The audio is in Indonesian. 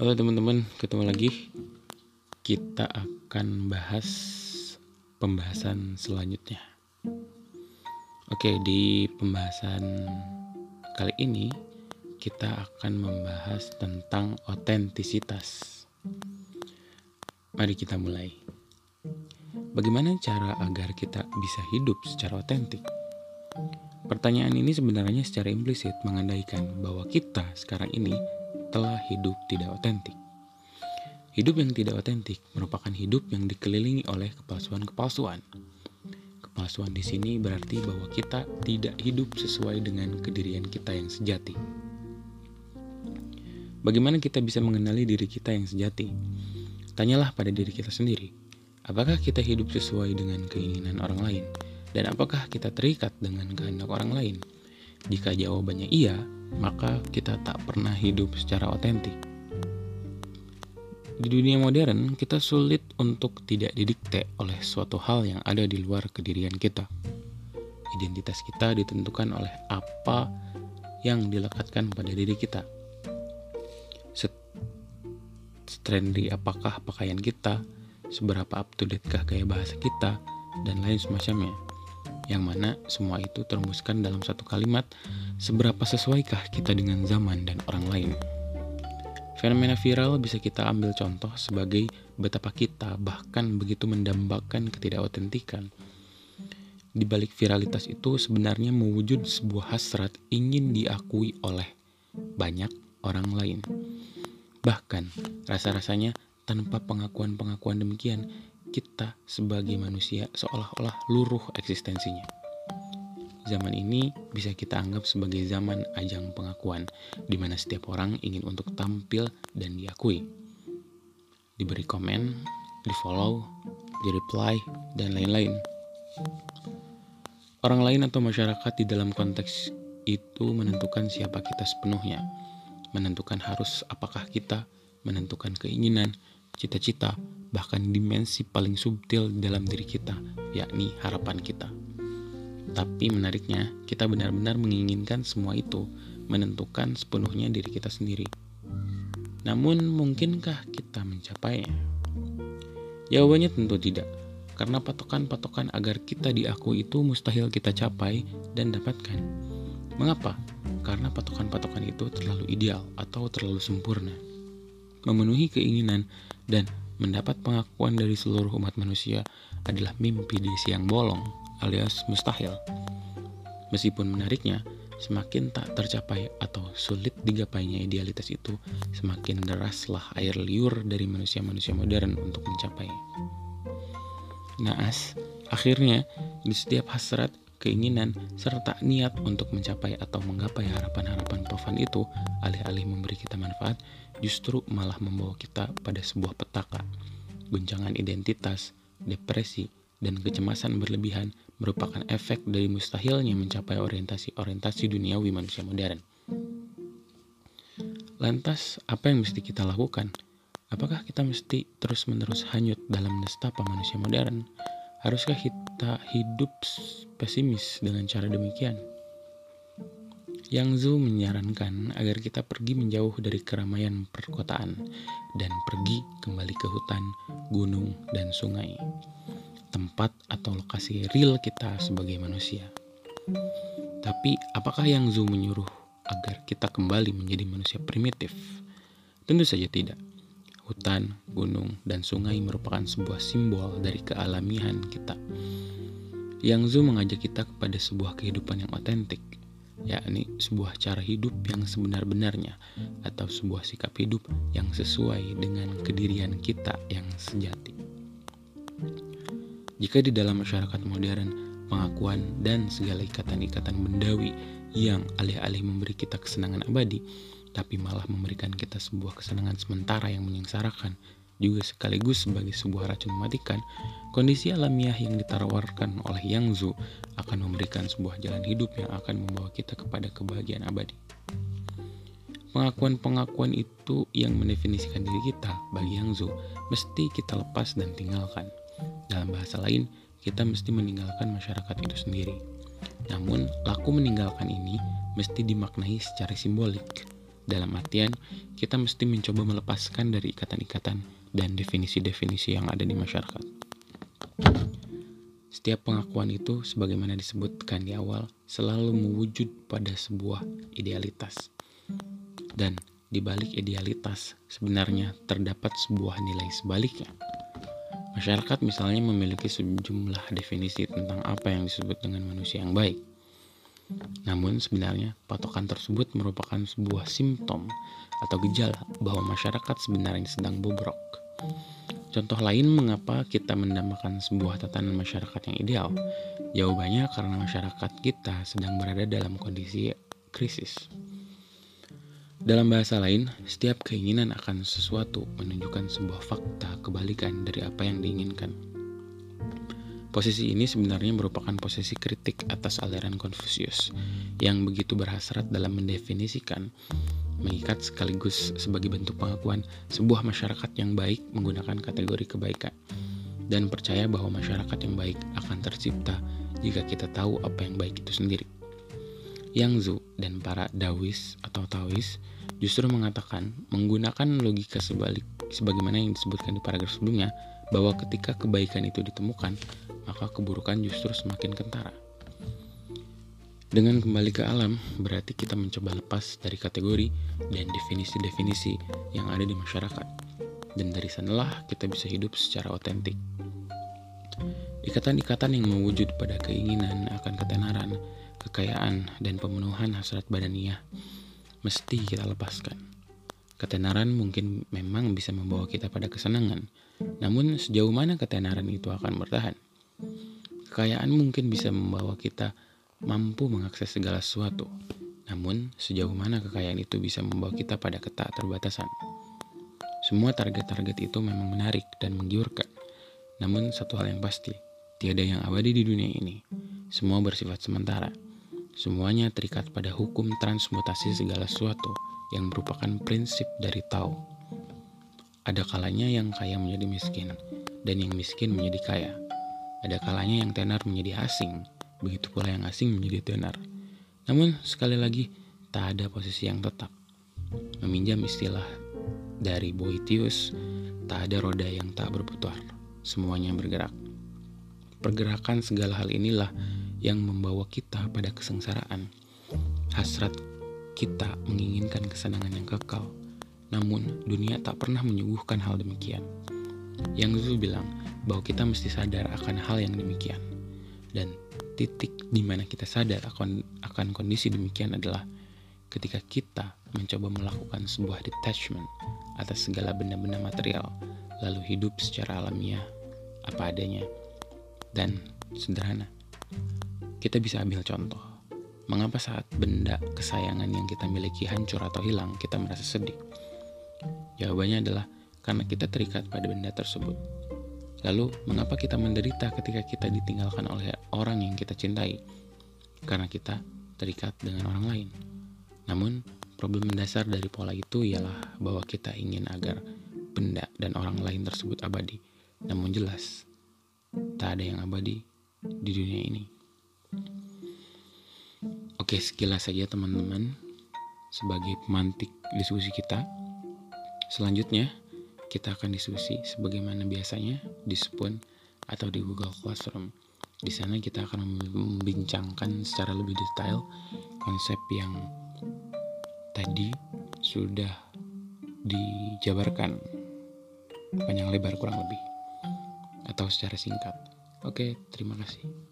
Halo teman-teman, ketemu lagi. Kita akan bahas pembahasan selanjutnya. Oke, di pembahasan kali ini kita akan membahas tentang otentisitas. Mari kita mulai. Bagaimana cara agar kita bisa hidup secara otentik? Pertanyaan ini sebenarnya secara implisit mengandaikan bahwa kita sekarang ini telah hidup tidak otentik. Hidup yang tidak otentik merupakan hidup yang dikelilingi oleh kepalsuan-kepalsuan. Kepalsuan di sini berarti bahwa kita tidak hidup sesuai dengan kedirian kita yang sejati. Bagaimana kita bisa mengenali diri kita yang sejati? Tanyalah pada diri kita sendiri, apakah kita hidup sesuai dengan keinginan orang lain, dan apakah kita terikat dengan kehendak orang lain? Jika jawabannya iya, maka kita tak pernah hidup secara otentik. Di dunia modern, kita sulit untuk tidak didikte oleh suatu hal yang ada di luar kedirian kita. Identitas kita ditentukan oleh apa yang dilekatkan pada diri kita. Trendy apakah pakaian kita, seberapa up to date-kah gaya bahasa kita, dan lain semacamnya. Yang mana semua itu terembuskan dalam satu kalimat, seberapa sesuaikah kita dengan zaman dan orang lain. Fenomena viral bisa kita ambil contoh sebagai betapa kita bahkan begitu mendambakan ketidakotentikan. Di balik viralitas itu sebenarnya mewujud sebuah hasrat ingin diakui oleh banyak orang lain. Bahkan rasa-rasanya tanpa pengakuan-pengakuan demikian, kita sebagai manusia seolah-olah luruh eksistensinya. Zaman ini bisa kita anggap sebagai zaman ajang pengakuan, di mana setiap orang ingin untuk tampil dan diakui. Diberi komen, di follow, di reply, dan lain-lain. Orang lain atau masyarakat di dalam konteks itu menentukan siapa kita sepenuhnya, menentukan harus apakah kita, menentukan keinginan, cita-cita, bahkan dimensi paling subtil dalam diri kita, yakni harapan kita. Tapi menariknya, kita benar-benar menginginkan semua itu, menentukan sepenuhnya diri kita sendiri. Namun, mungkinkah kita mencapainya? Jawabannya tentu tidak, karena patokan-patokan agar kita diakui itu mustahil kita capai dan dapatkan. Mengapa? Karena patokan-patokan itu terlalu ideal atau terlalu sempurna. Memenuhi keinginan dan mendapat pengakuan dari seluruh umat manusia adalah mimpi di siang bolong alias mustahil. Meskipun menariknya, semakin tak tercapai atau sulit digapainya idealitas itu, semakin deraslah air liur dari manusia-manusia modern untuk mencapai. Naas, akhirnya di setiap hasrat, keinginan, serta niat untuk mencapai atau menggapai harapan-harapan profan itu, alih-alih memberi kita manfaat, justru malah membawa kita pada sebuah petaka, guncangan identitas, depresi, dan kecemasan berlebihan merupakan efek dari mustahilnya mencapai orientasi-orientasi duniawi manusia modern. Lantas, apa yang mesti kita lakukan? Apakah kita mesti terus-menerus hanyut dalam nestapa manusia modern? Haruskah kita hidup pesimis dengan cara demikian? Yang Zhu menyarankan agar kita pergi menjauh dari keramaian perkotaan dan pergi kembali ke hutan, gunung, dan sungai tempat atau lokasi real kita sebagai manusia. Tapi apakah yang Zhu menyuruh agar kita kembali menjadi manusia primitif? Tentu saja tidak. Hutan, gunung, dan sungai merupakan sebuah simbol dari kealamian kita. Yang Zhu mengajak kita kepada sebuah kehidupan yang otentik, yakni sebuah cara hidup yang sebenar-benarnya atau sebuah sikap hidup yang sesuai dengan kedirian kita yang sejati. Jika di dalam masyarakat modern, pengakuan dan segala ikatan-ikatan bendawi yang alih-alih memberi kita kesenangan abadi, tapi malah memberikan kita sebuah kesenangan sementara yang menyengsarakan, juga sekaligus sebagai sebuah racun mematikan, kondisi alamiah yang ditawarkan oleh Yang Zhu akan memberikan sebuah jalan hidup yang akan membawa kita kepada kebahagiaan abadi. Pengakuan-pengakuan itu yang mendefinisikan diri kita bagi Yang Zhu mesti kita lepas dan tinggalkan. Dalam bahasa lain, kita mesti meninggalkan masyarakat itu sendiri. Namun, laku meninggalkan ini mesti dimaknai secara simbolik. Dalam artian, kita mesti mencoba melepaskan dari ikatan-ikatan dan definisi-definisi yang ada di masyarakat. Setiap pengakuan itu, sebagaimana disebutkan di awal, selalu mewujud pada sebuah idealitas. Dan di balik idealitas, sebenarnya terdapat sebuah nilai sebaliknya. Masyarakat misalnya memiliki sejumlah definisi tentang apa yang disebut dengan manusia yang baik. Namun sebenarnya patokan tersebut merupakan sebuah simptom atau gejala bahwa masyarakat sebenarnya sedang bobrok. Contoh lain mengapa kita mendamakan sebuah tatanan masyarakat yang ideal? Jawabannya karena masyarakat kita sedang berada dalam kondisi krisis. Dalam bahasa lain, setiap keinginan akan sesuatu menunjukkan sebuah fakta kebalikan dari apa yang diinginkan. Posisi ini sebenarnya merupakan posisi kritik atas aliran Konfusius yang begitu berhasrat dalam mendefinisikan mengikat sekaligus sebagai bentuk pengakuan sebuah masyarakat yang baik menggunakan kategori kebaikan dan percaya bahwa masyarakat yang baik akan tercipta jika kita tahu apa yang baik itu sendiri. Yang Zhu dan para Dawis atau Taois justru mengatakan menggunakan logika sebalik sebagaimana yang disebutkan di paragraf sebelumnya bahwa ketika kebaikan itu ditemukan maka keburukan justru semakin kentara. Dengan kembali ke alam, berarti kita mencoba lepas dari kategori dan definisi-definisi yang ada di masyarakat. Dan dari sanalah kita bisa hidup secara otentik. Ikatan-ikatan yang mewujud pada keinginan akan ketenaran, kekayaan, dan pemenuhan hasrat badaniah mesti kita lepaskan. Ketenaran mungkin memang bisa membawa kita pada kesenangan, namun sejauh mana ketenaran itu akan bertahan? Kekayaan mungkin bisa membawa kita mampu mengakses segala sesuatu. Namun, sejauh mana kekayaan itu bisa membawa kita pada terbatasan? Semua target-target itu memang menarik dan menggiurkan. Namun, satu hal yang pasti, tiada yang abadi di dunia ini. Semua bersifat sementara. Semuanya terikat pada hukum transmutasi segala sesuatu yang merupakan prinsip dari Tao. Ada kalanya yang kaya menjadi miskin, dan yang miskin menjadi kaya. Ada kalanya yang tenar menjadi asing, begitu pula yang asing menjadi tenar. Namun, sekali lagi, tak ada posisi yang tetap. Meminjam istilah dari Boetius, tak ada roda yang tak berputar, semuanya bergerak. Pergerakan segala hal inilah yang membawa kita pada kesengsaraan. Hasrat kita menginginkan kesenangan yang kekal, namun dunia tak pernah menyuguhkan hal demikian. Yang Zul bilang bahwa kita mesti sadar akan hal yang demikian. Dan titik di mana kita sadar akan, akan kondisi demikian adalah ketika kita mencoba melakukan sebuah detachment atas segala benda-benda material, lalu hidup secara alamiah apa adanya dan sederhana. Kita bisa ambil contoh. Mengapa saat benda kesayangan yang kita miliki hancur atau hilang, kita merasa sedih? Jawabannya adalah karena kita terikat pada benda tersebut. Lalu, mengapa kita menderita ketika kita ditinggalkan oleh orang yang kita cintai? Karena kita terikat dengan orang lain. Namun, problem mendasar dari pola itu ialah bahwa kita ingin agar benda dan orang lain tersebut abadi. Namun jelas, tak ada yang abadi di dunia ini. Oke, sekilas saja teman-teman sebagai pemantik diskusi kita. Selanjutnya, kita akan diskusi sebagaimana biasanya di Spoon atau di Google Classroom. Di sana kita akan membincangkan secara lebih detail konsep yang tadi sudah dijabarkan panjang lebar kurang lebih atau secara singkat. Oke, terima kasih.